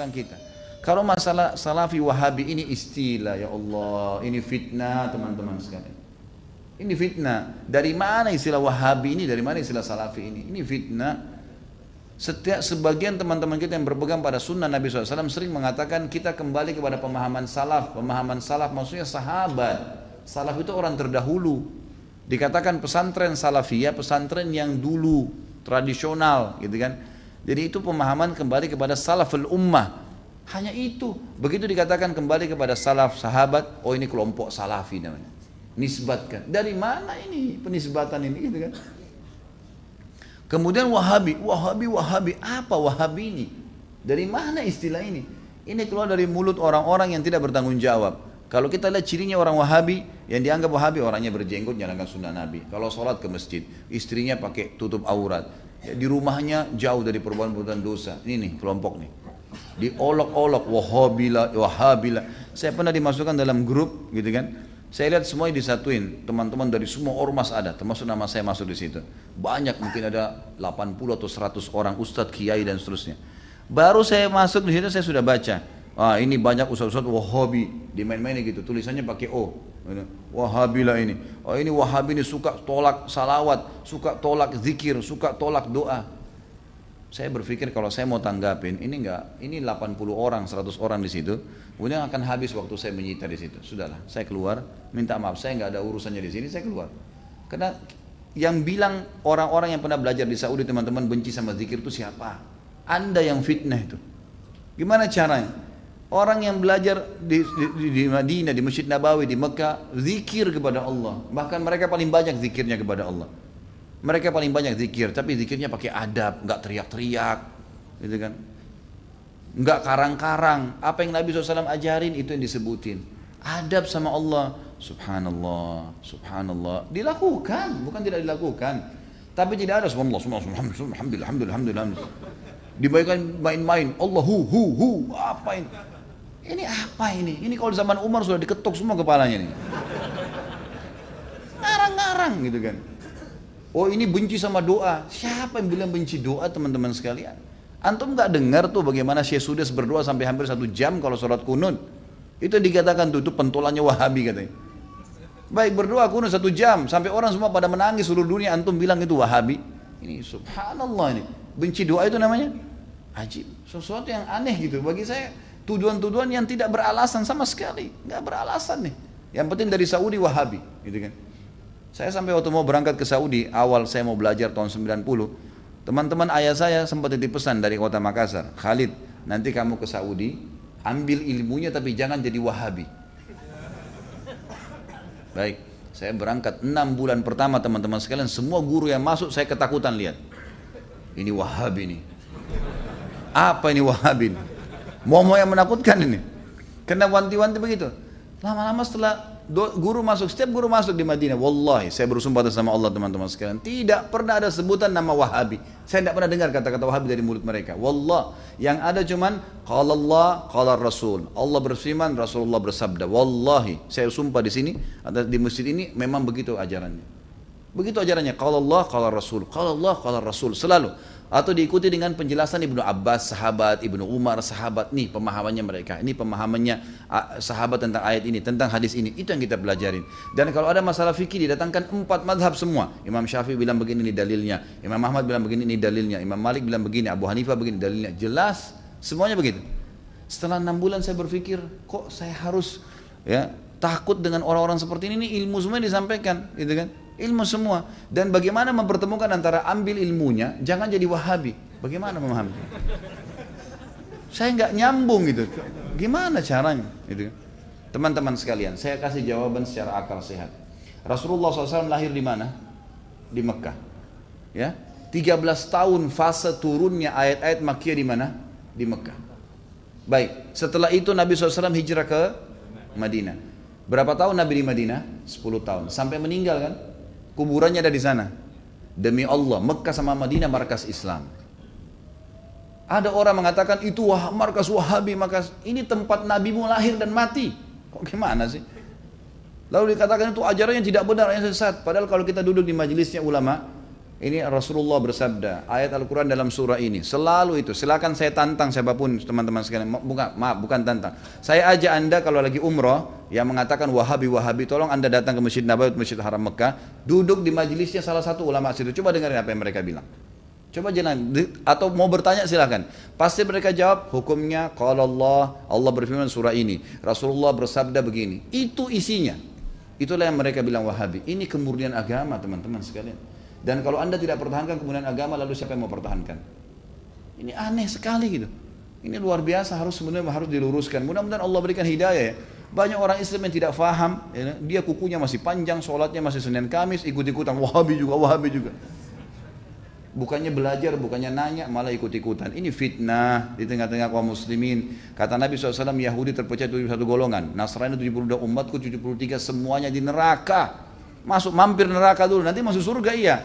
menyerang kita. Kalau masalah salafi wahabi ini istilah ya Allah, ini fitnah teman-teman sekalian. Ini fitnah. Dari mana istilah wahabi ini? Dari mana istilah salafi ini? Ini fitnah. Setiap sebagian teman-teman kita yang berpegang pada sunnah Nabi SAW sering mengatakan kita kembali kepada pemahaman salaf. Pemahaman salaf maksudnya sahabat. Salaf itu orang terdahulu. Dikatakan pesantren salafiyah, pesantren yang dulu tradisional, gitu kan? Jadi itu pemahaman kembali kepada salaful ummah. Hanya itu. Begitu dikatakan kembali kepada salaf sahabat, oh ini kelompok salafi namanya. Nisbatkan. Dari mana ini penisbatan ini gitu kan? Kemudian Wahabi, Wahabi, Wahabi. Apa Wahabi ini? Dari mana istilah ini? Ini keluar dari mulut orang-orang yang tidak bertanggung jawab. Kalau kita lihat cirinya orang Wahabi, yang dianggap Wahabi orangnya berjenggot jalankan sunnah Nabi. Kalau sholat ke masjid, istrinya pakai tutup aurat. Ya, di rumahnya jauh dari perbuatan-perbuatan dosa. Ini nih kelompok nih. Diolok-olok Wahabila, Wahabila. Saya pernah dimasukkan dalam grup gitu kan. Saya lihat semuanya disatuin, teman-teman dari semua ormas ada, termasuk nama saya masuk di situ. Banyak mungkin ada 80 atau 100 orang ustadz, kiai dan seterusnya. Baru saya masuk di situ saya sudah baca Ah ini banyak ustaz-ustaz Wahabi dimain-mainin gitu. Tulisannya pakai O. Wahabi lah ini. Oh ini Wahabi ini suka tolak salawat, suka tolak zikir, suka tolak doa. Saya berpikir kalau saya mau tanggapin, ini enggak, ini 80 orang, 100 orang di situ, kemudian akan habis waktu saya menyita di situ. Sudahlah, saya keluar, minta maaf, saya enggak ada urusannya di sini, saya keluar. Karena yang bilang orang-orang yang pernah belajar di Saudi teman-teman benci sama zikir itu siapa? Anda yang fitnah itu. Gimana caranya? Orang yang belajar di, di, di Madinah, di Masjid Nabawi, di Mekah, zikir kepada Allah. Bahkan mereka paling banyak zikirnya kepada Allah. Mereka paling banyak zikir, tapi zikirnya pakai adab, nggak teriak-teriak, gitu kan? Nggak karang-karang. Apa yang Nabi SAW ajarin itu yang disebutin. Adab sama Allah, subhanallah, subhanallah. Dilakukan, bukan tidak dilakukan. Tapi tidak ada subhanallah, subhanallah, alhamdulillah, alhamdulillah, alhamdulillah. Dibayangkan main-main, Allah hu hu hu, apa ini? Ini apa ini? Ini kalau zaman Umar sudah diketuk semua kepalanya nih. Ngarang-ngarang gitu kan. Oh ini benci sama doa. Siapa yang bilang benci doa teman-teman sekalian? Antum nggak dengar tuh bagaimana Syekh Sudes berdoa sampai hampir satu jam kalau sholat kunut. Itu dikatakan tuh itu pentolannya Wahabi katanya. Baik berdoa kunut satu jam sampai orang semua pada menangis seluruh dunia antum bilang itu Wahabi. Ini subhanallah ini. Benci doa itu namanya ajib. Sesuatu yang aneh gitu bagi saya tuduhan-tuduhan yang tidak beralasan sama sekali, nggak beralasan nih. Yang penting dari Saudi Wahabi, gitu kan. Saya sampai waktu mau berangkat ke Saudi, awal saya mau belajar tahun 90, teman-teman ayah saya sempat titip pesan dari kota Makassar, Khalid, nanti kamu ke Saudi, ambil ilmunya tapi jangan jadi Wahabi. Baik, saya berangkat enam bulan pertama teman-teman sekalian, semua guru yang masuk saya ketakutan lihat. Ini Wahabi nih. Apa ini Wahabi nih? Mau-mau yang menakutkan ini. Kena wanti-wanti begitu. Lama-lama setelah guru masuk, setiap guru masuk di Madinah, wallahi saya bersumpah atas sama Allah teman-teman sekalian, tidak pernah ada sebutan nama Wahabi. Saya tidak pernah dengar kata-kata Wahabi dari mulut mereka. Wallah, yang ada cuman qala Allah, qala Rasul. Allah berfirman, Rasulullah bersabda. Wallahi, saya sumpah di sini di masjid ini memang begitu ajarannya. Begitu ajarannya, qala Allah, qala Rasul. Qala Allah, qala Rasul. Selalu atau diikuti dengan penjelasan Ibnu Abbas, sahabat, Ibnu Umar, sahabat. Nih pemahamannya mereka. Ini pemahamannya sahabat tentang ayat ini, tentang hadis ini. Itu yang kita pelajarin. Dan kalau ada masalah fikih didatangkan empat madhab semua. Imam Syafi'i bilang begini ini dalilnya. Imam Ahmad bilang begini ini dalilnya. Imam Malik bilang begini. Abu Hanifah begini dalilnya. Jelas. Semuanya begitu. Setelah enam bulan saya berpikir, kok saya harus ya takut dengan orang-orang seperti ini. Ini ilmu semua disampaikan, gitu kan? Ilmu semua. Dan bagaimana mempertemukan antara ambil ilmunya, jangan jadi wahabi. Bagaimana memahami? Saya nggak nyambung gitu. Gimana caranya? Gitu. Teman-teman sekalian, saya kasih jawaban secara akal sehat. Rasulullah SAW lahir di mana? Di Mekah. Ya, 13 tahun fase turunnya ayat-ayat Makkiyah di mana? Di Mekah. Baik, setelah itu Nabi SAW hijrah ke Madinah. Berapa tahun Nabi di Madinah? 10 tahun. Sampai meninggal kan? Kuburannya ada di sana. Demi Allah, Mekah sama Madinah markas Islam. Ada orang mengatakan itu wah, markas Wahabi, markas ini tempat nabimu lahir dan mati. Kok gimana sih? Lalu dikatakan itu ajarannya tidak benar, yang sesat. Padahal kalau kita duduk di majelisnya ulama, Ini Rasulullah bersabda, ayat Al-Quran dalam surah ini. Selalu itu, silakan saya tantang siapa pun teman-teman sekalian. Bukan, maaf, bukan tantang. Saya ajak anda kalau lagi umroh, yang mengatakan wahabi-wahabi, tolong anda datang ke Masjid Nabawi, Masjid Haram Mekah, duduk di majelisnya salah satu ulama situ. Coba dengarin apa yang mereka bilang. Coba jalan atau mau bertanya silakan. Pasti mereka jawab hukumnya kalau Allah Allah berfirman surah ini. Rasulullah bersabda begini. Itu isinya. Itulah yang mereka bilang Wahabi. Ini kemurnian agama teman-teman sekalian. Dan kalau anda tidak pertahankan kemudian agama, lalu siapa yang mau pertahankan? Ini aneh sekali gitu. Ini luar biasa harus sebenarnya harus diluruskan. Mudah-mudahan Allah berikan hidayah ya. Banyak orang Islam yang tidak faham, ya, dia kukunya masih panjang, sholatnya masih Senin Kamis, ikut-ikutan Wahabi juga, Wahabi juga. Bukannya belajar, bukannya nanya, malah ikut-ikutan. Ini fitnah di tengah-tengah kaum muslimin. Kata Nabi SAW, Yahudi terpecah 71 golongan. Nasrani 72 umatku 73 semuanya di neraka. Masuk mampir neraka dulu, nanti masuk surga iya.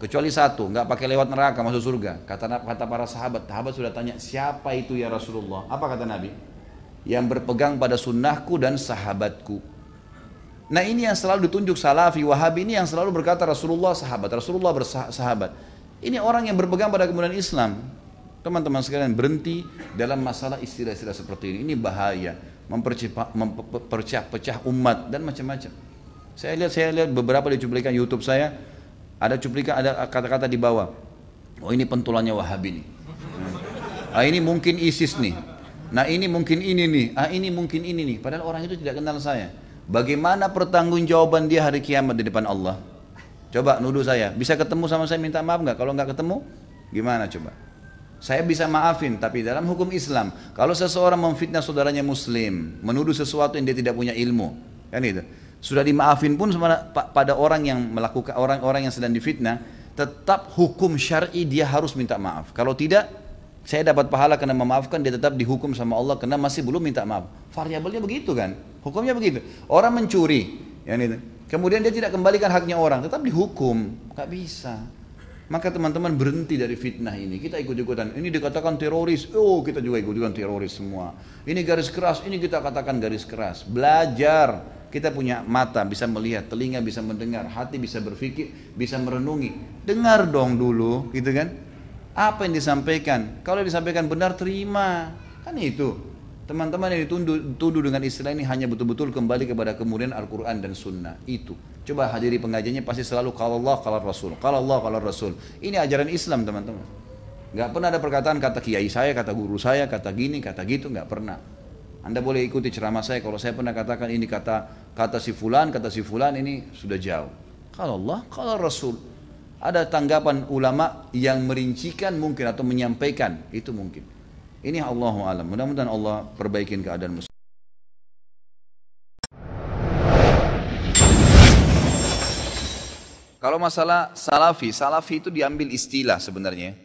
Kecuali satu, nggak pakai lewat neraka masuk surga. Kata kata para sahabat, sahabat sudah tanya siapa itu ya Rasulullah? Apa kata Nabi? Yang berpegang pada sunnahku dan sahabatku. Nah ini yang selalu ditunjuk salafi wahabi ini yang selalu berkata Rasulullah sahabat, Rasulullah bersahabat. Ini orang yang berpegang pada kemudian Islam. Teman-teman sekalian berhenti dalam masalah istilah-istilah seperti ini. Ini bahaya, memperpecah umat dan macam-macam. Saya lihat saya lihat beberapa di cuplikan YouTube saya ada cuplikan ada kata-kata di bawah. Oh ini pentulannya Wahabi nih. Ah ini mungkin ISIS nih. Nah ini mungkin ini nih. Ah ini mungkin ini nih. Padahal orang itu tidak kenal saya. Bagaimana pertanggungjawaban dia hari kiamat di depan Allah? Coba nuduh saya. Bisa ketemu sama saya minta maaf nggak? Kalau nggak ketemu, gimana coba? Saya bisa maafin, tapi dalam hukum Islam, kalau seseorang memfitnah saudaranya Muslim, menuduh sesuatu yang dia tidak punya ilmu, kan itu sudah dimaafin pun pada orang yang melakukan orang-orang yang sedang difitnah, tetap hukum syar'i dia harus minta maaf. Kalau tidak, saya dapat pahala karena memaafkan dia tetap dihukum sama Allah karena masih belum minta maaf. Variabelnya begitu kan? Hukumnya begitu. Orang mencuri, yang itu. Kemudian dia tidak kembalikan haknya orang, tetap dihukum. Gak bisa. Maka teman-teman berhenti dari fitnah ini. Kita ikut-ikutan. Ini dikatakan teroris. Oh, kita juga ikut-ikutan teroris semua. Ini garis keras. Ini kita katakan garis keras. Belajar. Kita punya mata bisa melihat, telinga bisa mendengar, hati bisa berpikir, bisa merenungi. Dengar dong dulu, gitu kan? Apa yang disampaikan? Kalau disampaikan benar, terima. Kan itu. Teman-teman yang dituduh dengan istilah ini hanya betul-betul kembali kepada kemudian Al-Quran dan Sunnah. Itu. Coba hadiri pengajiannya pasti selalu kalau Allah, kalau Rasul. Kalau Allah, kalau Rasul. Ini ajaran Islam teman-teman. Gak pernah ada perkataan kata kiai saya, kata guru saya, kata gini, kata gitu. Gak pernah. Anda boleh ikuti ceramah saya kalau saya pernah katakan ini kata kata si fulan, kata si fulan ini sudah jauh. Kalau Allah, kalau Rasul. Ada tanggapan ulama yang merincikan mungkin atau menyampaikan, itu mungkin. Ini Allah alam. Mudah-mudahan Allah perbaikin keadaan muslim. Kalau masalah salafi, salafi itu diambil istilah sebenarnya.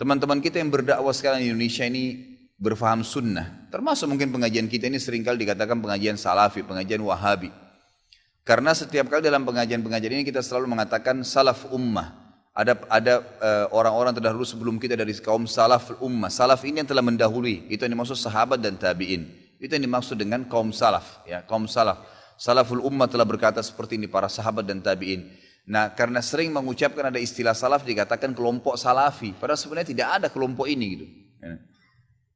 Teman-teman kita yang berdakwah sekarang di Indonesia ini berfaham sunnah. Termasuk mungkin pengajian kita ini sering kali dikatakan pengajian salafi, pengajian wahabi. Karena setiap kali dalam pengajian-pengajian ini kita selalu mengatakan salaf ummah. Ada ada uh, orang-orang terdahulu sebelum kita dari kaum salaf ummah. Salaf ini yang telah mendahului. Itu yang dimaksud sahabat dan tabi'in. Itu yang dimaksud dengan kaum salaf. Ya, kaum salaf. Salaful ummah telah berkata seperti ini para sahabat dan tabi'in. Nah, karena sering mengucapkan ada istilah salaf dikatakan kelompok salafi. Padahal sebenarnya tidak ada kelompok ini gitu.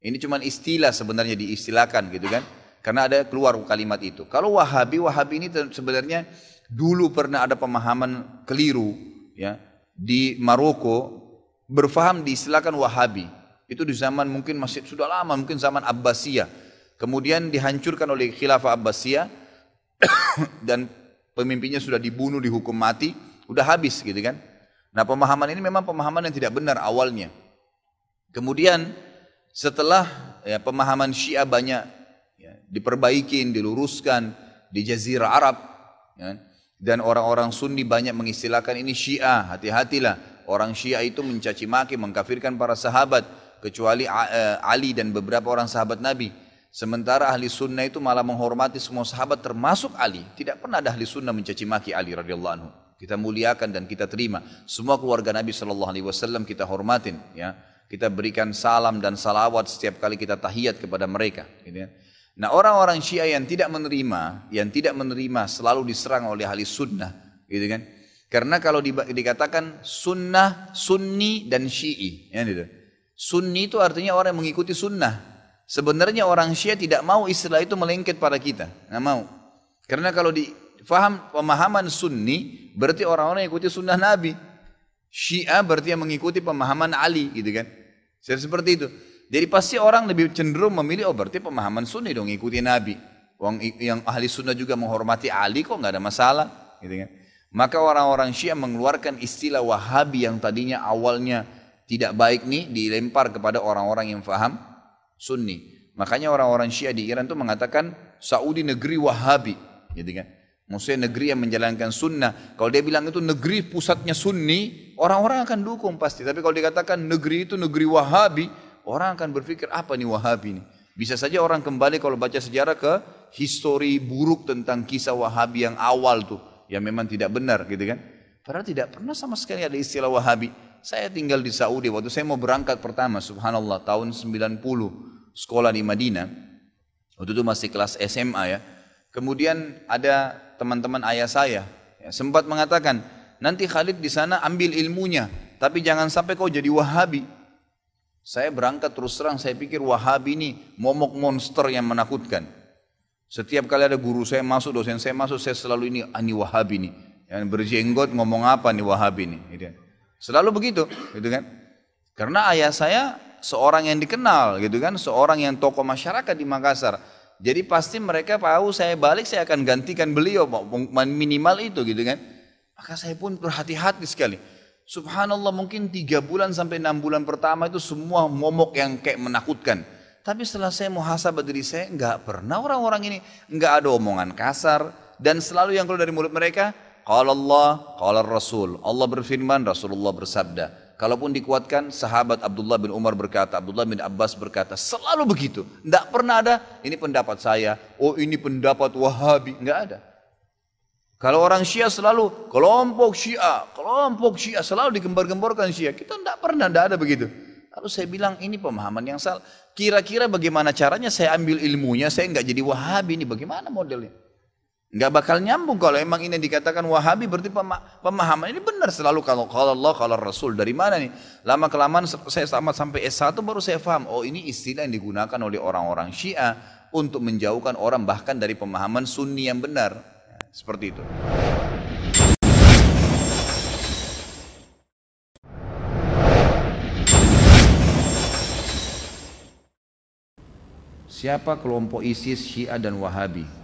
Ini cuma istilah sebenarnya diistilahkan gitu kan. Karena ada keluar kalimat itu. Kalau Wahabi, Wahabi ini sebenarnya dulu pernah ada pemahaman keliru ya di Maroko berfaham diistilahkan Wahabi. Itu di zaman mungkin masih sudah lama, mungkin zaman Abbasiyah. Kemudian dihancurkan oleh khilafah Abbasiyah dan pemimpinnya sudah dibunuh, dihukum mati, udah habis gitu kan. Nah pemahaman ini memang pemahaman yang tidak benar awalnya. Kemudian setelah ya, pemahaman Syiah banyak ya, diperbaikin, diluruskan di Jazirah Arab, ya, dan orang-orang Sunni banyak mengistilahkan ini Syiah, hati-hatilah. Orang Syiah itu mencaci maki, mengkafirkan para sahabat, kecuali uh, Ali dan beberapa orang sahabat Nabi. Sementara ahli sunnah itu malah menghormati semua sahabat termasuk Ali. Tidak pernah ada ahli sunnah mencaci maki Ali radhiyallahu anhu. Kita muliakan dan kita terima. Semua keluarga Nabi Shallallahu alaihi wasallam kita hormatin, ya kita berikan salam dan salawat setiap kali kita tahiyat kepada mereka. Gitu ya. Nah orang-orang Syiah yang tidak menerima, yang tidak menerima selalu diserang oleh ahli sunnah, gitu kan? Karena kalau dikatakan sunnah, sunni dan syi'i, ya gitu. Sunni itu artinya orang yang mengikuti sunnah. Sebenarnya orang Syiah tidak mau istilah itu melengket pada kita, nggak mau. Karena kalau difaham pemahaman sunni, berarti orang-orang yang ikuti sunnah Nabi. Syiah berarti yang mengikuti pemahaman Ali, gitu kan? Seperti itu. Jadi pasti orang lebih cenderung memilih, oh berarti pemahaman sunni dong, ikuti Nabi. Yang ahli sunnah juga menghormati Ali kok nggak ada masalah, gitu kan? Maka orang-orang Syiah mengeluarkan istilah Wahabi yang tadinya awalnya tidak baik nih dilempar kepada orang-orang yang faham Sunni. Makanya orang-orang Syiah di Iran itu mengatakan Saudi negeri Wahabi, gitu kan? Maksudnya negeri yang menjalankan sunnah. Kalau dia bilang itu negeri pusatnya sunni, orang-orang akan dukung pasti. Tapi kalau dikatakan negeri itu negeri wahabi, orang akan berpikir apa nih wahabi ini? Bisa saja orang kembali kalau baca sejarah ke histori buruk tentang kisah wahabi yang awal tuh yang memang tidak benar gitu kan. Padahal tidak pernah sama sekali ada istilah Wahabi. Saya tinggal di Saudi waktu saya mau berangkat pertama subhanallah tahun 90 sekolah di Madinah. Waktu itu masih kelas SMA ya. Kemudian ada teman-teman ayah saya ya, sempat mengatakan, nanti Khalid di sana ambil ilmunya, tapi jangan sampai kau jadi Wahabi. Saya berangkat terus terang, saya pikir Wahabi ini momok monster yang menakutkan. Setiap kali ada guru saya masuk, dosen saya masuk, saya selalu ini, ah, ini wahabi nih. Yang berjenggot ngomong apa nih wahabi nih. Gitu. Kan. Selalu begitu, gitu kan. Karena ayah saya seorang yang dikenal, gitu kan. Seorang yang tokoh masyarakat di Makassar. Jadi pasti mereka tahu saya balik, saya akan gantikan beliau, minimal itu gitu kan. Maka saya pun berhati-hati sekali. Subhanallah mungkin tiga bulan sampai enam bulan pertama itu semua momok yang kayak menakutkan. Tapi setelah saya muhasabah diri saya, nggak pernah orang-orang ini nggak ada omongan kasar dan selalu yang keluar dari mulut mereka, kalau Allah, kalau Rasul. Allah berfirman, Rasulullah bersabda. Kalaupun dikuatkan, sahabat Abdullah bin Umar berkata, Abdullah bin Abbas berkata, selalu begitu. Tidak pernah ada, ini pendapat saya, oh ini pendapat Wahabi, nggak ada. Kalau orang Syiah selalu kelompok Syiah, kelompok Syiah selalu digembar-gemborkan Syiah. Kita tidak pernah, tidak ada begitu. Lalu saya bilang ini pemahaman yang salah. Kira-kira bagaimana caranya saya ambil ilmunya, saya nggak jadi wahabi ini bagaimana modelnya? Nggak bakal nyambung kalau emang ini dikatakan wahabi berarti pemahaman ini benar selalu kalau kalau Allah kalau Rasul dari mana nih? Lama kelamaan saya tamat sampai S1 baru saya paham oh ini istilah yang digunakan oleh orang-orang Syiah untuk menjauhkan orang bahkan dari pemahaman Sunni yang benar. Seperti itu. Siapa kelompok ISIS, Syiah dan Wahabi?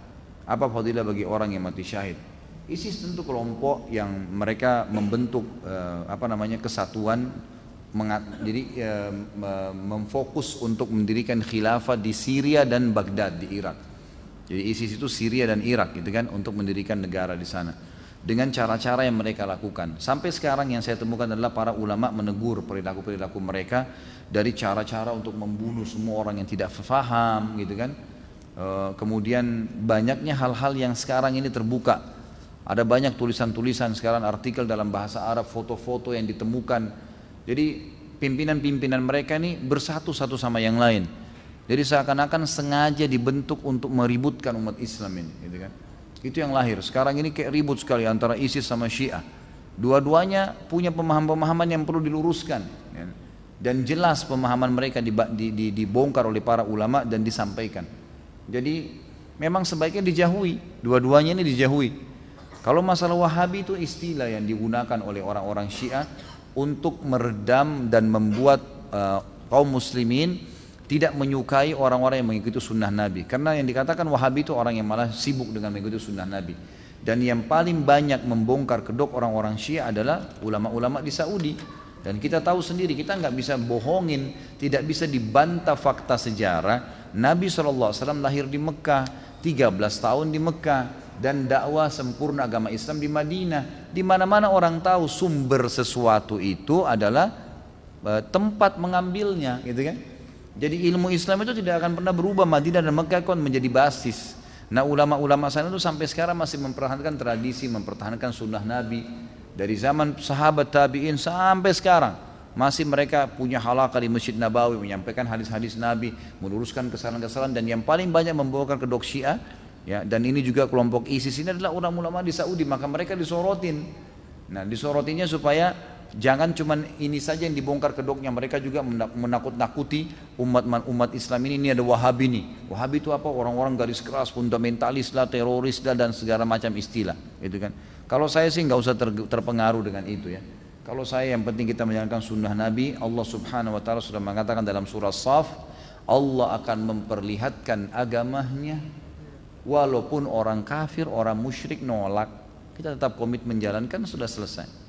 Apa fadilah bagi orang yang mati syahid? ISIS tentu kelompok yang mereka membentuk eh, apa namanya kesatuan mengat, jadi eh, memfokus untuk mendirikan khilafah di Syria dan Baghdad di Irak. Jadi ISIS itu Syria dan Irak gitu kan untuk mendirikan negara di sana dengan cara-cara yang mereka lakukan. Sampai sekarang yang saya temukan adalah para ulama menegur perilaku-perilaku mereka dari cara-cara untuk membunuh semua orang yang tidak faham gitu kan. E, kemudian banyaknya hal-hal yang sekarang ini terbuka. Ada banyak tulisan-tulisan sekarang artikel dalam bahasa Arab, foto-foto yang ditemukan. Jadi pimpinan-pimpinan mereka ini bersatu satu sama yang lain. Jadi seakan-akan sengaja dibentuk untuk meributkan umat Islam ini, gitu kan. Itu yang lahir. Sekarang ini kayak ribut sekali antara ISIS sama Syiah. Dua-duanya punya pemahaman-pemahaman yang perlu diluruskan. Ya. Dan jelas pemahaman mereka dibongkar oleh para ulama dan disampaikan. Jadi memang sebaiknya dijauhi. Dua-duanya ini dijauhi. Kalau masalah Wahabi itu istilah yang digunakan oleh orang-orang Syiah untuk meredam dan membuat uh, kaum muslimin tidak menyukai orang-orang yang mengikuti sunnah Nabi. Karena yang dikatakan Wahabi itu orang yang malah sibuk dengan mengikuti sunnah Nabi. Dan yang paling banyak membongkar kedok orang-orang Syiah adalah ulama-ulama di Saudi. Dan kita tahu sendiri, kita nggak bisa bohongin, tidak bisa dibantah fakta sejarah. Nabi SAW lahir di Mekah, 13 tahun di Mekah, dan dakwah sempurna agama Islam di Madinah. Di mana-mana orang tahu sumber sesuatu itu adalah eh, tempat mengambilnya, gitu kan? Jadi ilmu Islam itu tidak akan pernah berubah Madinah dan Mekah kon menjadi basis. Nah ulama-ulama sana itu sampai sekarang masih mempertahankan tradisi, mempertahankan sunnah Nabi dari zaman sahabat tabiin sampai sekarang masih mereka punya halakah di Masjid Nabawi menyampaikan hadis-hadis Nabi, meluruskan kesalahan-kesalahan dan yang paling banyak membawakan kedok Syiah ya dan ini juga kelompok ISIS. Ini adalah ulama-ulama di Saudi maka mereka disorotin. Nah disorotinya supaya jangan cuman ini saja yang dibongkar kedoknya mereka juga menakut-nakuti umat umat Islam ini. Ini ada Wahabi nih. Wahabi itu apa? Orang-orang garis keras fundamentalis lah teroris lah dan segala macam istilah itu kan. Kalau saya sih nggak usah ter, terpengaruh dengan itu ya kalau saya yang penting kita menjalankan sunnah Nabi Allah subhanahu wa ta'ala sudah mengatakan dalam surah Saf Allah akan memperlihatkan agamanya. Walaupun orang kafir orang musyrik nolak kita tetap komit menjalankan sudah selesai